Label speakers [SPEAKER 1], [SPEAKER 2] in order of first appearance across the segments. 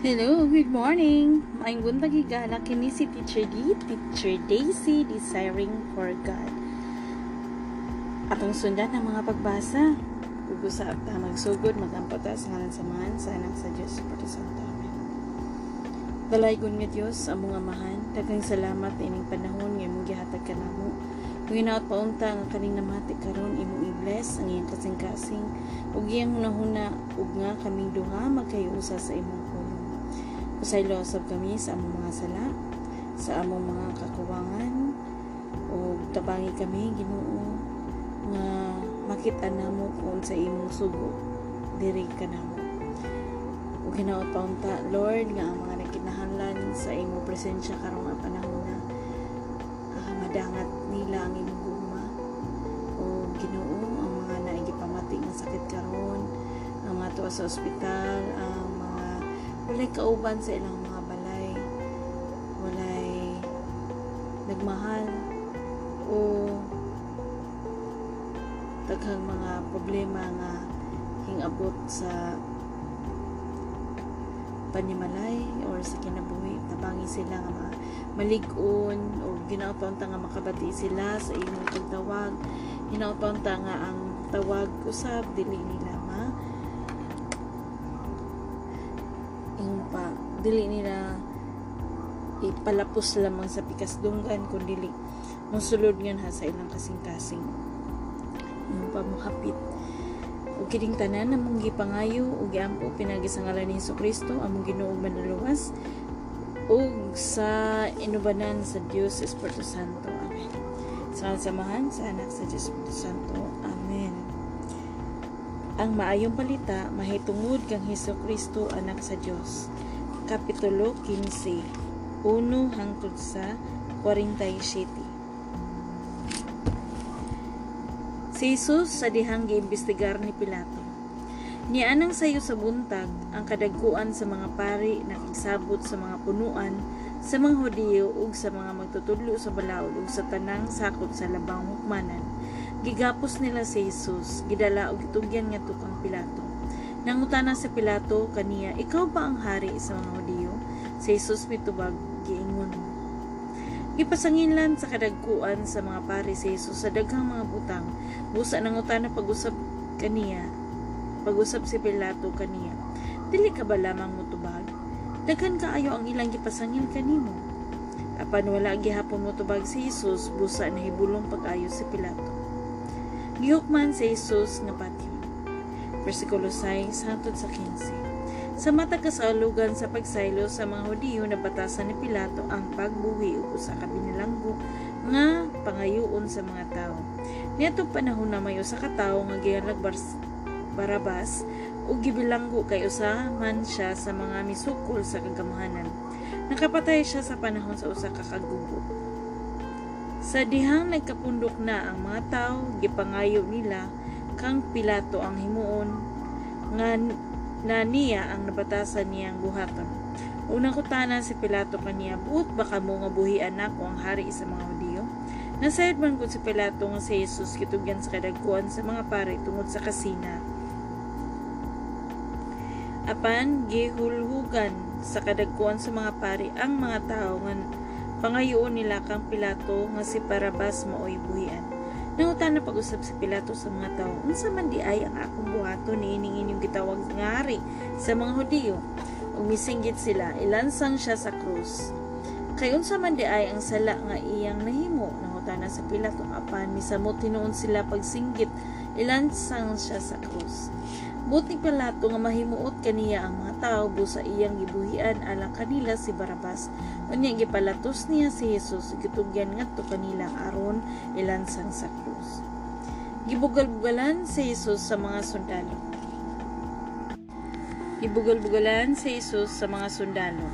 [SPEAKER 1] Hello, good morning. Maayong buntag higala kini si Teacher D, Teacher Daisy, Desiring for God. Atong sundan ang mga pagbasa. Ug usa ta magsugod magampata sa ngalan sa man sa anak sa Dios Espiritu Santo. Amen. Dalaygon nga Dios mga amahan, daghang salamat ining panahon nga imong gihatag kanamo. Kung hinaot paunta nga kaning namati karon imong i-bless ang iyang kasing-kasing ug iyang hunahuna ug nga kaming duha magkayusa sa imong losab kami sa among mga sala, sa among mga kakuwangan ug tabangi kami Ginoo nga makita namo kung sa imong sugo diri ka namo. Ug hinaot paunta Lord nga ang mga nagkinahanglan sa imong presensya karong nga panahon na ah, madangat nila ang imong gugma o Ginoo ang mga naigipamati nga sakit karon ang mga tuwa sa ospital ang walay kauban sa ilang mga balay. Walay nagmahal o daghang mga problema nga hingabot sa panimalay or sa kinabuhi. Tabangi sila nga ma- malig-on o ginautaunta nga makabati sila sa imong pagtawag. Ginautaunta nga ang tawag usab dili nila ma yung pa dili nila ipalapos lamang sa pikasdunggan kun dili mosulod nga sa ilang kasing-kasing yung pamuhapit ug kining tanan namong gipangayo ug giampo pinagi sa ngalan ni Kristo among Ginoo manaluwas ug sa inubanan sa Dios Espiritu Santo. Amen. Sa samahan sa anak sa Dios Espiritu Santo. Amen. Ang maayong balita mahitungod kang Hesus Kristo anak sa Dios. Kapitulo 15 1 hangtod sa 47. Si Jesus sa dihang giimbestigar ni Pilato. Nianang sayo sa buntag ang kadagkuan sa mga pari na nagsabot sa mga punuan sa mga Hudiyo ug sa mga magtutudlo sa balaod ug sa tanang sakop sa labang hukmanan. Gigapos nila si Jesus, gidala og gitugyan nga tukang Pilato. Nangutana sa Pilato kaniya, ikaw ba ang hari sa mga Hudiyo? Si Jesus mitubag, giingon mo. Gipasanginlan sa kadagkuan sa mga pari si Jesus sa daghang mga butang. Busa nangutana pag-usap kaniya, pag-usap si Pilato kaniya. Dili ka ba lamang mutubag? Daghan kaayo ang ilang gipasangil kanimo. Apan wala gihapon mutubag si Jesus, busa na hibulong pag-ayo si Pilato. Gihukman si Jesus nga patyon. Versikulo 6 hangtod sa 15. Sa mata kasalugan sa pagsaylo sa mga Hudiyo na batasan ni Pilato ang pagbuhi ug usa ka binilanggo nga pangayoon sa mga tao. Niadto panahon na mayo sa katawo nga gihalag Barabas ug gibilanggo kay usa man siya sa mga misukol sa kagamahanan. Nakapatay siya sa panahon sa usa ka kagubo. Sa dihang nagkapundok na ang mga tao, gipangayo nila kang Pilato ang himuon nga na ang nabatasan niyang buhaton. Unang kutana si Pilato kaniya, buot baka mo nga buhian nako ang hari sa mga Hudiyo? Nasayad man gud si Pilato nga si Jesus kitugyan sa kadagkuan sa mga pare tungod sa kasina apan gihulhugan sa kadagkuan sa mga pari ang mga tao nga pangayoon nila kang Pilato nga si Barabas maoy buhian. Nangutan na pag-usap si Pilato sa mga tao, unsa man di ay ang akong buhaton niining inyong gitawag nga hari sa mga Hudiyo. Ug misinggit sila, ilansang siya sa krus. Kay unsa man di ay ang sala nga iyang nahimo, nangutan na sa Pilato apan misamot tinuon sila pagsinggit, ilansang siya sa krus. Buti Pilato nga mahimuot kaniya ang mga tao busa iyang gibuhian alang kanila si Barabas. Unya gipalatos niya si Jesus gitugyan ngadto kanila aron ilansang sa krus. Gibugal-bugalan si Jesus sa mga sundalo. Gibugal-bugalan si Jesus sa mga sundalo.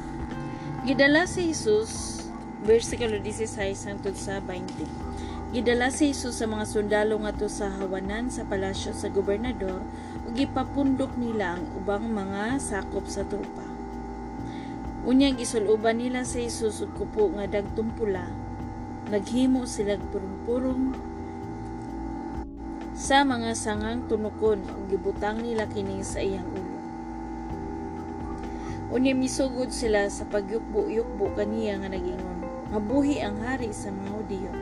[SPEAKER 1] Gidala si Jesus versikulo 16 hangtod sa 20. Gidala si Jesus sa mga sundalo ngadto sa hawanan sa palasyo sa gobernador ug gipapundok nila ang ubang mga sakop sa tropa. Unya gisuluban nila si Jesus ug kupo nga dagtong pula. Naghimo sila purong-purong sa mga sangang tunukon ug gibutang nila kini sa iyang ulo. Unya misugod sila sa pagyukbo-yukbo kaniya nga nagingon. Mabuhi ang hari sa mga Hudiyo.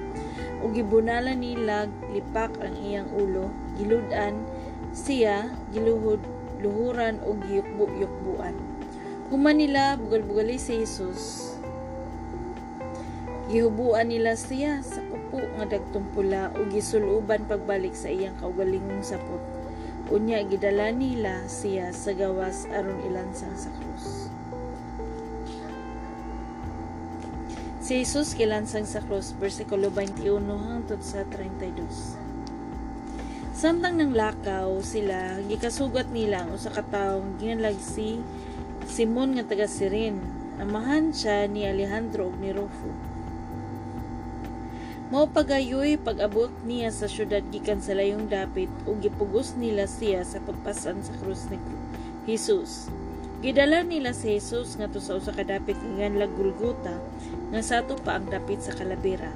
[SPEAKER 1] Ug gibunala nila lipak ang iyang ulo, giludan siya, giluhod, luhuran o giyukbo-yukbuan. Human nila bugal-bugali si Jesus. Gihubuan nila siya sa kupo nga dagtong pula gisuluban pagbalik sa iyang kaugalingong sapot. Unya gidala nila siya sa gawas aron ilansang sa krus. Si Jesus kilansang sa krus, versikulo 21 hangtod sa 32. Samtang nang lakaw sila, gikasugat nila ang usa ka tawo ginalag si Simon nga taga Sirin. Amahan siya ni Alejandro ug ni Rufo. Mao pagayoy pag-abot niya sa syudad gikan sa layong dapit ug gipugos nila siya sa pagpasan sa krus ni Jesus. Gidala nila si Jesus nga sa usa ka dapit nga nganlag Golgota nga sato pa ang dapit sa kalabira.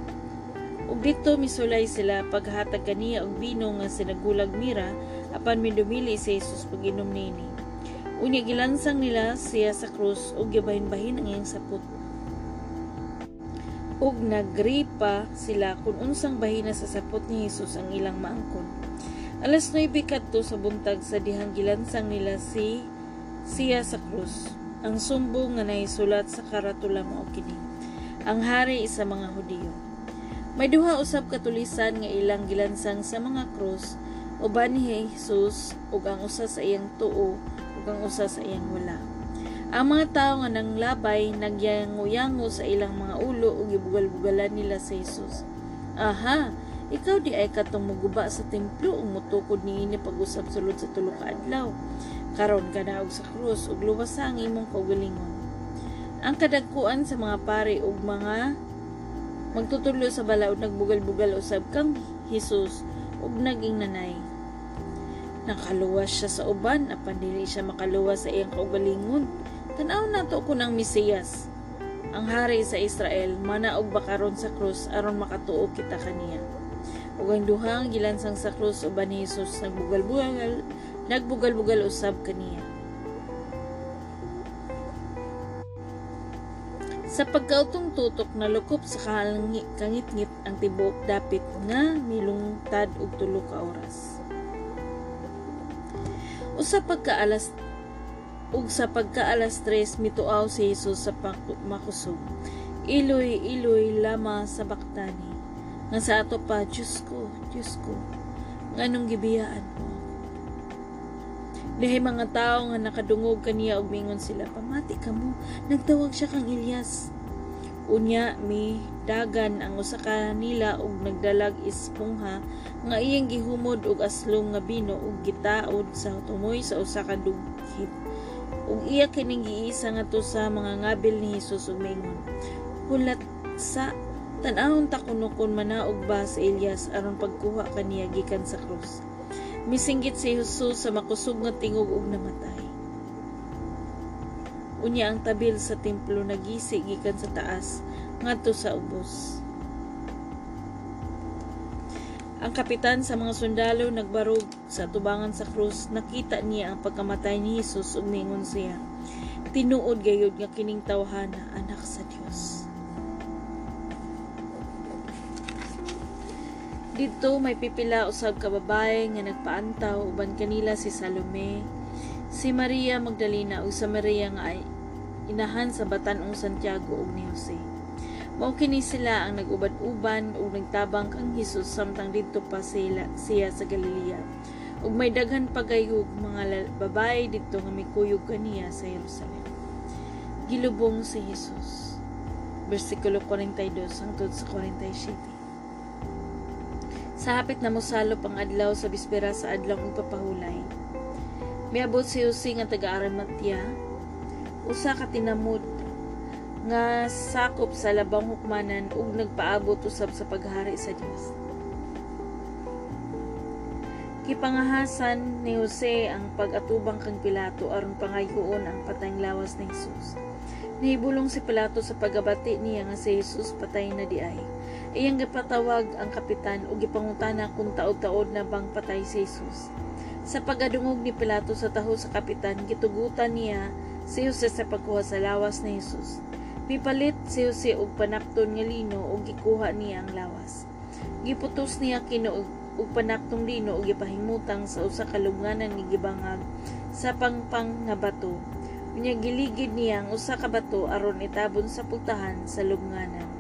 [SPEAKER 1] Ug dito misulay sila paghatag kaniya og bino nga sinagulag mira apan midumili si Jesus pag-inom nini. Unya gilansang nila siya sa krus ug gibahin-bahin ang iyang sapot ug nagripa sila kung unsang bahina sa sapot ni Jesus ang ilang maangkon. Alas 9 kadto sa buntag sa dihang gilansang nila si siya sa krus. Ang sumbong nga naisulat sa karatula mao kini. Ang hari sa mga Hudiyo. May duha usab katulisan nga ilang gilansang sa mga krus uban ni Jesus ug ang usa sa iyang tuo ug ang usa sa iyang wala. Ang mga tao nga nang labay nagyango-yango sa ilang mga ulo ug gibugal-bugalan nila sa Jesus. Aha, ikaw di ay katong muguba sa templo ug mutukod niini pag-usab sulod sa tulo ka adlaw. Karon ka na og sa krus ug luwas ang imong kaugalingon. Ang kadagkuan sa mga pari ug mga magtutulo sa bala ug nagbugal-bugal usab kang Jesus ug naging nanay. Nakaluwas siya sa uban apan dili siya makaluwas sa iyang kaugalingon Tanaw na to ko ng Mesiyas, ang hari sa Israel, manaog bakaron sa krus aron makatuo kita kaniya. Ug ang duhang gilansang sa krus uban ni Jesus nagbugal-bugal, nagbugal-bugal usab kaniya. Sa pagkautong tutok na lukop sa kangit-ngit ang tibok dapit nga milungtad og tulo ka oras. Usa pagka alas ug sa pagka-alas 3 mituaw si Jesus sa makusog. Iloy, iloy lama sa baktani. Nga sa ato pa, Diyos ko, Diyos ko, nganong gibiyaan mo. Dahi mga tao nga nakadungog kaniya og mingon sila, pamati ka mo, nagtawag siya kang Ilyas. Unya mi dagan ang usa ka nila og nagdalag ispungha nga iyang gihumod og aslong nga bino ug gitaod sa tumoy sa usa ka dughit ug iya kining giisa nga to sa mga ngabil ni Hesus ug mingon hulat sa tan-awon ta kuno kon manaog ba sa Elias aron pagkuha kaniya gikan sa krus misinggit si Jesus sa makusog nga tingog ug namatay unya ang tabil sa templo nagisi gikan sa taas ngadto sa ubos ang kapitan sa mga sundalo nagbarog sa tubangan sa krus. Nakita niya ang pagkamatay ni Jesus ug mingon siya. Tinuod gayud nga kining tawhana anak sa Dios. Dito may pipila usab ka nga nagpaantaw uban kanila si Salome, si Maria Magdalena ug sa Maria nga ay inahan sa batan-ong Santiago ug ni Jose. Mao kini sila ang nagubad-uban ug nagtabang kang Hesus samtang didto pa sila siya sa Galilea. Ug may daghan pagayog mga babae didto nga mikuyog kaniya sa Jerusalem. Gilubong si Hesus. Versikulo 42 hangtod sa 47. Sa hapit na mosalop ang adlaw sa bispera sa adlaw ng papahulay. Miabot si Jose nga taga-Arimatea, usa ka tinamod nga sakop sa labang hukmanan ug nagpaabot usab sa paghari sa Dios. Kipangahasan ni Jose ang pag-atubang kang Pilato aron pangayoon ang patayng lawas ni Jesus. Nihibulong si Pilato sa pagabati niya nga si Jesus patay na di ay. Iyang gipatawag ang kapitan ug gipangutana kung taod-taod na bang patay si Jesus. Sa pagadungog ni Pilato sa taho sa kapitan, gitugutan niya si Jose sa pagkuha sa lawas ni Jesus. Pipalit si Jose og panapton nga lino ug gikuha niya ang lawas. Giputos niya kino ug panaptong lino ug gipahimutang sa usa ka lubnganan ni gibangag sa pangpang nga bato. Unya giligid niya ang usa ka bato aron itabon sa pultahan sa lubnganan.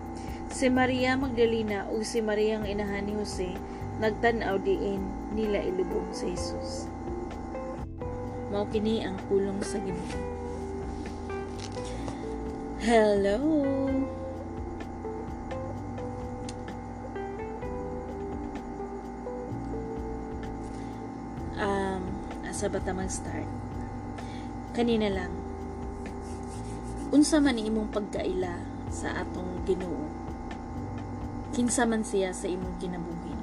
[SPEAKER 1] Si Maria Magdalena ug si Maria nga inahan ni Jose nagtan-aw diin nila ilubong sa Jesus. Mao kini ang pulong sa Ginoo. Hello. Um, asa ba ta mag-start? Kanina lang. Unsa man imong pagkaila sa atong Ginoo? Kinsa man siya sa imong kinabuhi?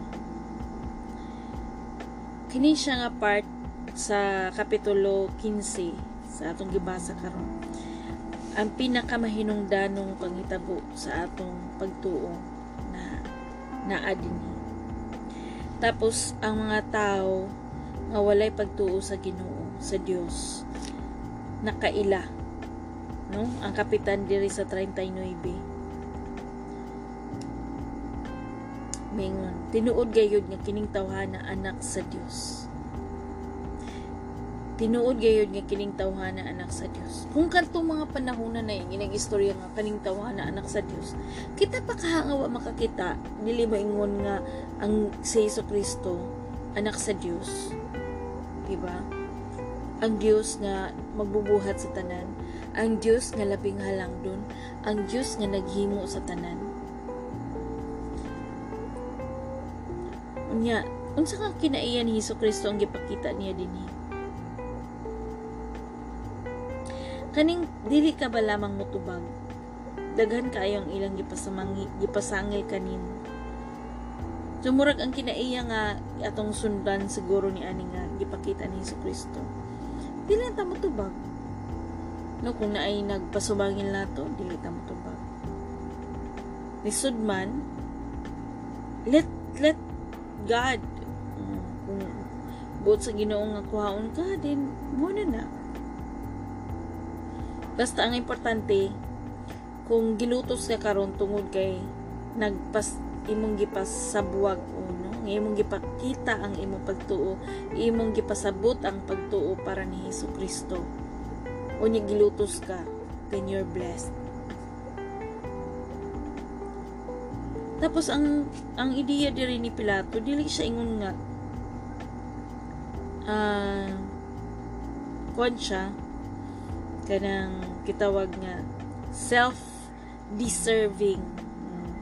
[SPEAKER 1] Kini siya nga part sa kapitulo 15 sa atong gibasa karon. Ang pinakamahinungdanong panghitabo sa atong pagtuo na naa dinhi. Tapos ang mga tao nga walay pagtuo sa Ginoo, sa Dios, nakaila. No? Ang kapitan diri sa 39 mingon tinuod gayud nga kining tawhana anak sa Dios tinuod gayud nga kining tawhana anak sa Dios kung kadtong mga panahon na yung inang istorya nga kaning tawhana anak sa Dios kita pa kahangawa makakita dili ingon nga ang si Hesus Kristo anak sa Dios diba? Ang Dios nga magbubuhat sa tanan. Ang Dios nga labing halangdon ang Dios nga naghimo sa tanan Unya, unsa ka kinaiya ni Hesus Kristo ang gipakita niya dinhi? Kaning dili ka ba lamang mutubag? Daghan kayo ang ilang gipasamangi, gipasangil kanin. Sumurag ang kinaiya nga atong sundan siguro ni ani nga gipakita ni Hesus Kristo. Dili ta mutubag. No kung naay nagpasubangin nato, dili ta mutubag. Lisod man, let let God. Uh, kung buot sa ginoong nga kuhaon ka, din muna na. Basta ang importante, kung gilutos ka karon tungod kay nagpas imong gipas sa buwag o no imong gipakita ang imong pagtuo imong gipasabot ang pagtuo para ni Hesus Kristo unya gilutos ka then you're blessed Tapos ang ang ideya diri ni Pilato dili siya ingon nga ah uh, kuan siya kanang kitawag nga self deserving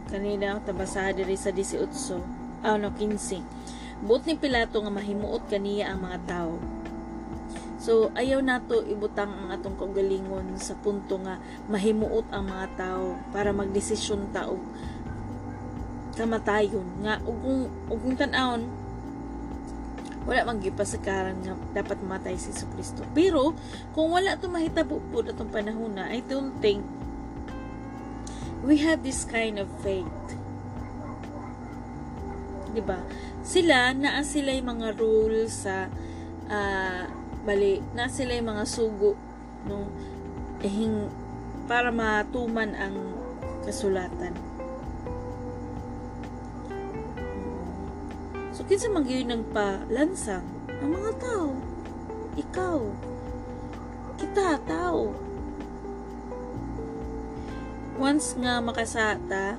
[SPEAKER 1] kanina tabasa diri sa 18 ah no 15 buot ni Pilato nga mahimuot kaniya ang mga tao. So, ayaw nato ibutang ang atong kaugalingon sa punto nga mahimuot ang mga tao para magdesisyon ta og kamatayon nga ug kung ug kung tan-awon wala man gipasakaran nga dapat matay si Kristo. Pero kung wala to mahitabo pud atong panahon na, I don't think we have this kind of faith. 'Di ba? Sila naa sila yung mga rules sa uh, bali, na sila yung mga sugo no ehing para matuman ang kasulatan. So, kinsa man gyud nagpalansang ang mga tao. Ikaw. Kita, tao. Once nga makasata,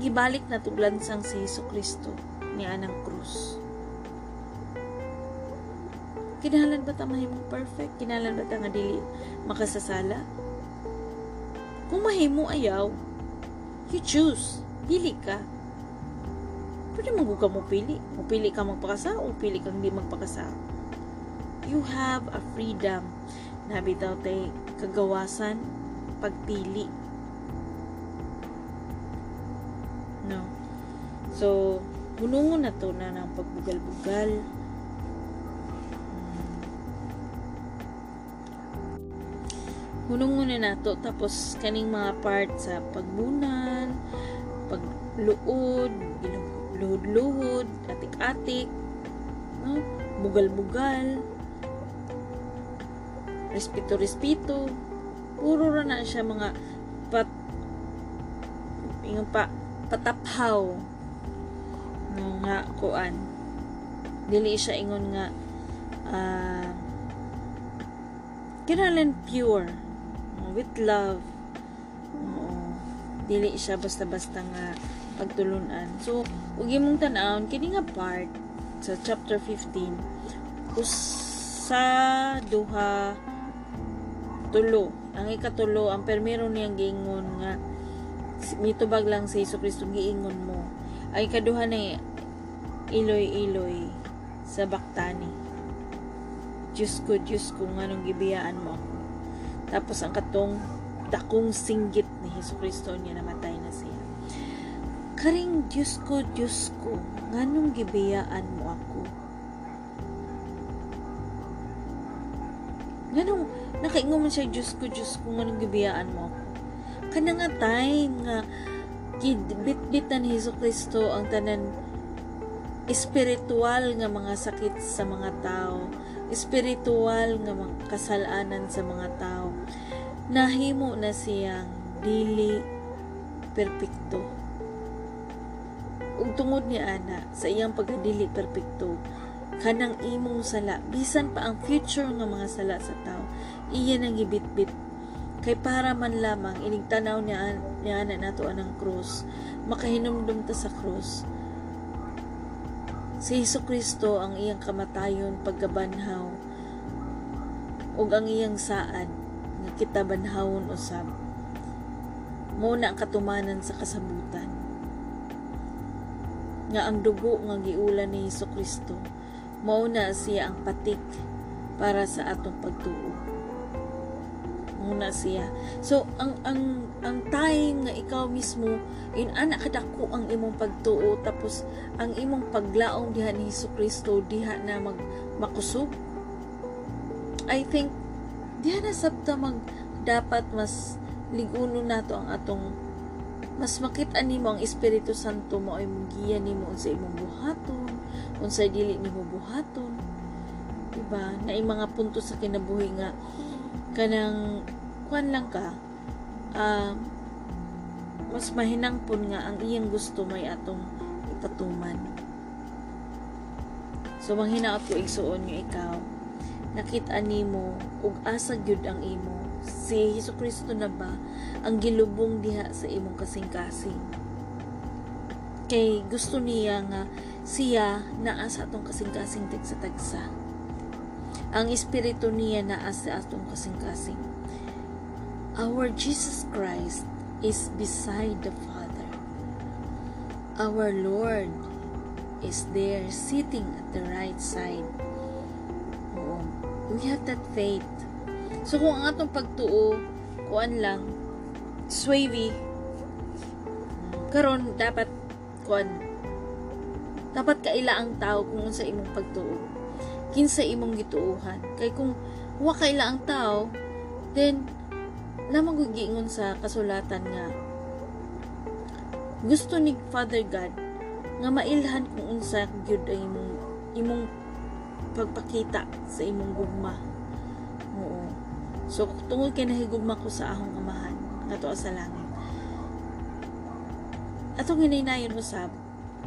[SPEAKER 1] gibalik na tuglansang si Hesus Kristo ni Anang Cruz. Kinahalan ba ta mahimong perfect? Kinahalan ba ta nga dili makasasala? Kung mahimo ayaw, you choose. Dili ka pwede mo ka mo pili. Mo pili ka magpakasa o pili kang hindi magpakasa. You have a freedom na bitaw tay kagawasan pagpili. No. So, hunungon na to na ng pagbugal-bugal. Hmm. Hunungon na nato tapos kaning mga part sa pagbunan, pagluod, ilang luhod-luhod, atik-atik, no? bugal-bugal. respeto-respeto puro ra na siya mga pat ingon pa pataphaw no nga kuan dili siya ingon nga uh, kinalan pure no, with love Oo. dili siya basta-basta nga pagtulunan so ug imong tan-awon kini nga part sa chapter 15 usa duha tulo. Ang ikatulo ang permero niyang giingon nga mitubag lang sa Hesus Kristo giingon mo. Ay kaduha na iloy-iloy sa baktani. Diyos ko, Diyos ko, nga nung gibiyaan mo ako. Tapos ang katong dakong singgit ni Hesus Kristo niya namatay. Karing Diyos ko, Diyos ko, nga nung gibiyaan mo ako. Nga nung nakaingon man siya, Diyos ko, Diyos ko, nga nung gibiyaan mo ako. Kana nga time nga bit-bitan ni Hesus Kristo ang tanan espiritual nga mga sakit sa mga tao espiritual nga mga kasalanan sa mga tao nahimo na siyang dili perpekto ug tungod ni ana sa iyang pagdili perpekto. Kanang imong sala bisan pa ang future nga mga sala sa tao iya nang gibitbit. Kay para man lamang ining tanaw niya niya na nato anang krus makahinumdum ta sa krus Si Hesus Kristo ang iyang kamatayon pagkabanhaw ug ang iyang saad nga kita banhawon usab. Mo na ang katumanan sa kasabutan. Nga ang dugo nga giulan ni Hesus Kristo mao na siya ang patik para sa atong pagtuo. Muna siya. So ang ang ang time nga ikaw mismo in ana kadako ang imong pagtuo tapos ang imong paglaom diha ni Hesus Kristo diha na mag makusog I think diha na sabta mag dapat mas liguno nato ang atong mas makita nimo ang Espiritu Santo mo ay mugiya nimo unsa imong buhaton unsa dili nimo buhaton. Diba? Na mga punto sa kinabuhi nga kanang kuan lang ka uh, mas mahinangpon nga ang iyang gusto may atong ipatuman. So manghinaot ko igsuon nyo ikaw. Nakita nimo ug asa gyud ang imo. Si Hesus Kristo na ba ang gilubong diha sa imong kasing-kasing kay gusto niya nga siya naa sa atong kasing-kasing tagsa-tagsa ang espiritu niya naa sa atong kasing-kasing Our Jesus Christ is beside the Father. Our Lord is there sitting at the right side. Oo. We have that faith. So kung ang atong pagtuo, kuan lang, swavy, karon dapat kuan dapat kaila ang tao kung sa imong pagtuo kinsa imong gituuhan kay kung wa kaila ang tao then namang gigingon sa kasulatan nga gusto ni Father God nga mailhan kung unsa gyud ang imong imong pagpakita sa imong gugma. Oo. So tungod kay nahigugma ko sa akong amahan ngadto sa langit. Atong hinaynayon usab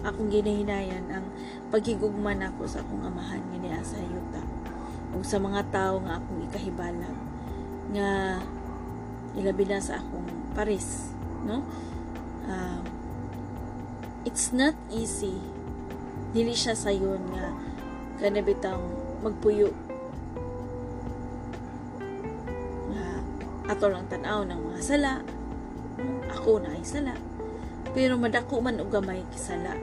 [SPEAKER 1] akong ginahinayan ang paghigugma nako sa akong amahan nga niya sa yuta ug sa mga tawo nga akong ikahibalang nga ilabi na sa akong paris no uh, it's not easy dili siya sayon nga kanabitang magpuyo ato tanaw ng mga sala. Ako na ay sala. Pero madako man og gamay kisala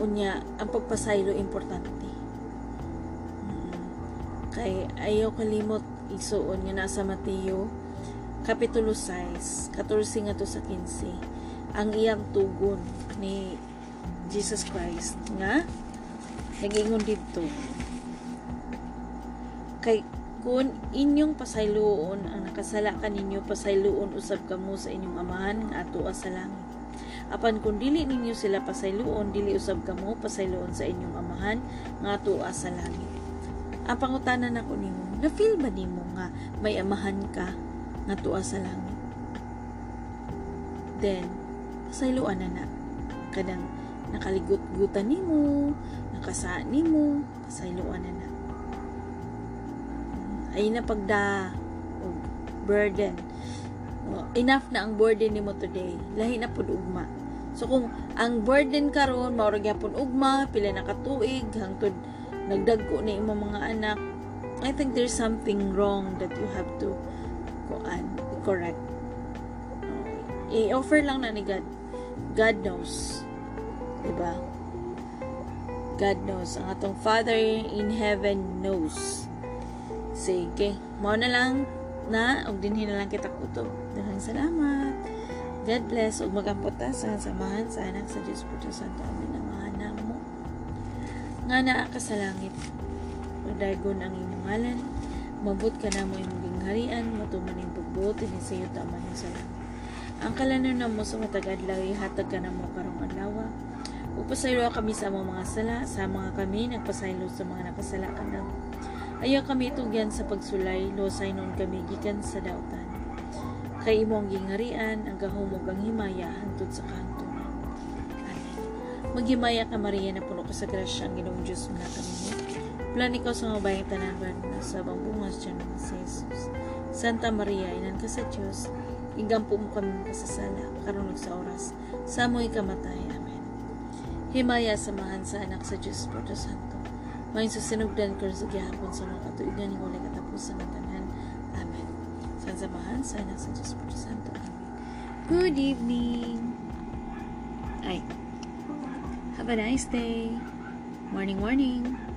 [SPEAKER 1] unya ang pagpasaylo importante. Kay ayaw kalimot isuon nga nasa Mateo Kapitulo 6, 14 nga to sa 15, ang iyang tugon ni Jesus Christ nga nagingon dito kun inyong pasayloon ang nakasala kaninyo pasayloon usab kamo sa inyong amahan nga ato sa langit apan kung dili ninyo sila pasayloon dili usab kamo pasayloon sa inyong amahan nga ato sa langit ang pangutanan nako nimo na feel ba nimo nga may amahan ka nga tuwa sa langit then pasayloan na na. Kadang nakaligut-gutan nimo nakasaan nimo pasayloan na na ay na pagda o burden. O, enough na ang burden nimo today. Lahi na pud ugma. So kung ang burden karon mao ra gyapon ugma pila na katuig hangtod nagdagko ni imong mga anak I think there's something wrong that you have to kuan correct. I-offer lang na ni God. God knows diba? God knows. Ang atong Father in heaven knows sige. Mao na lang na og dinhi na lang kita kutob. Daghang salamat. God bless ug magampota sa samahan sa anak sa Dios Puto Santo. Amin ang mga mo. Nga naa ka sa langit. Padagon ang inyong ngalan. Mabot ka na mo imong gingharian. Matuman ning pagbuot. Ni sa iyo tama ning sa langit ang kalanon na mo sa matagad lagi hatag ka na mo karong adlaw. Upasaylo kami sa among mga sala, sa mga kami nagpasaylo sa mga nakasala kanang. Ayaw kami itugyan sa pagsulay, losay noon kami gikan sa dautan. Kay imo ang gingarian, ang gahumog ang himaya, hantod sa kantunan. Amen. Maghimaya ka Maria na puno ka sa grasya ang Ginoong Diyos na kami mo. Plan ikaw sa mga bayang tanan na sa bungas dyan ng si Jesus. Santa Maria, inan ka sa Diyos, igampo mo kami kasasala, karunog sa oras, sa amoy kamatay. Amen. Himaya samahan sa anak sa Diyos Santo. May susinugdan ko sa gihapon sa mga katuigan ni walay katapusan ng tanan. Amen. Sa samahan sa anak sa Diyos Porto Santo. Amen. Good evening. Ay. Have a nice day. Morning, morning.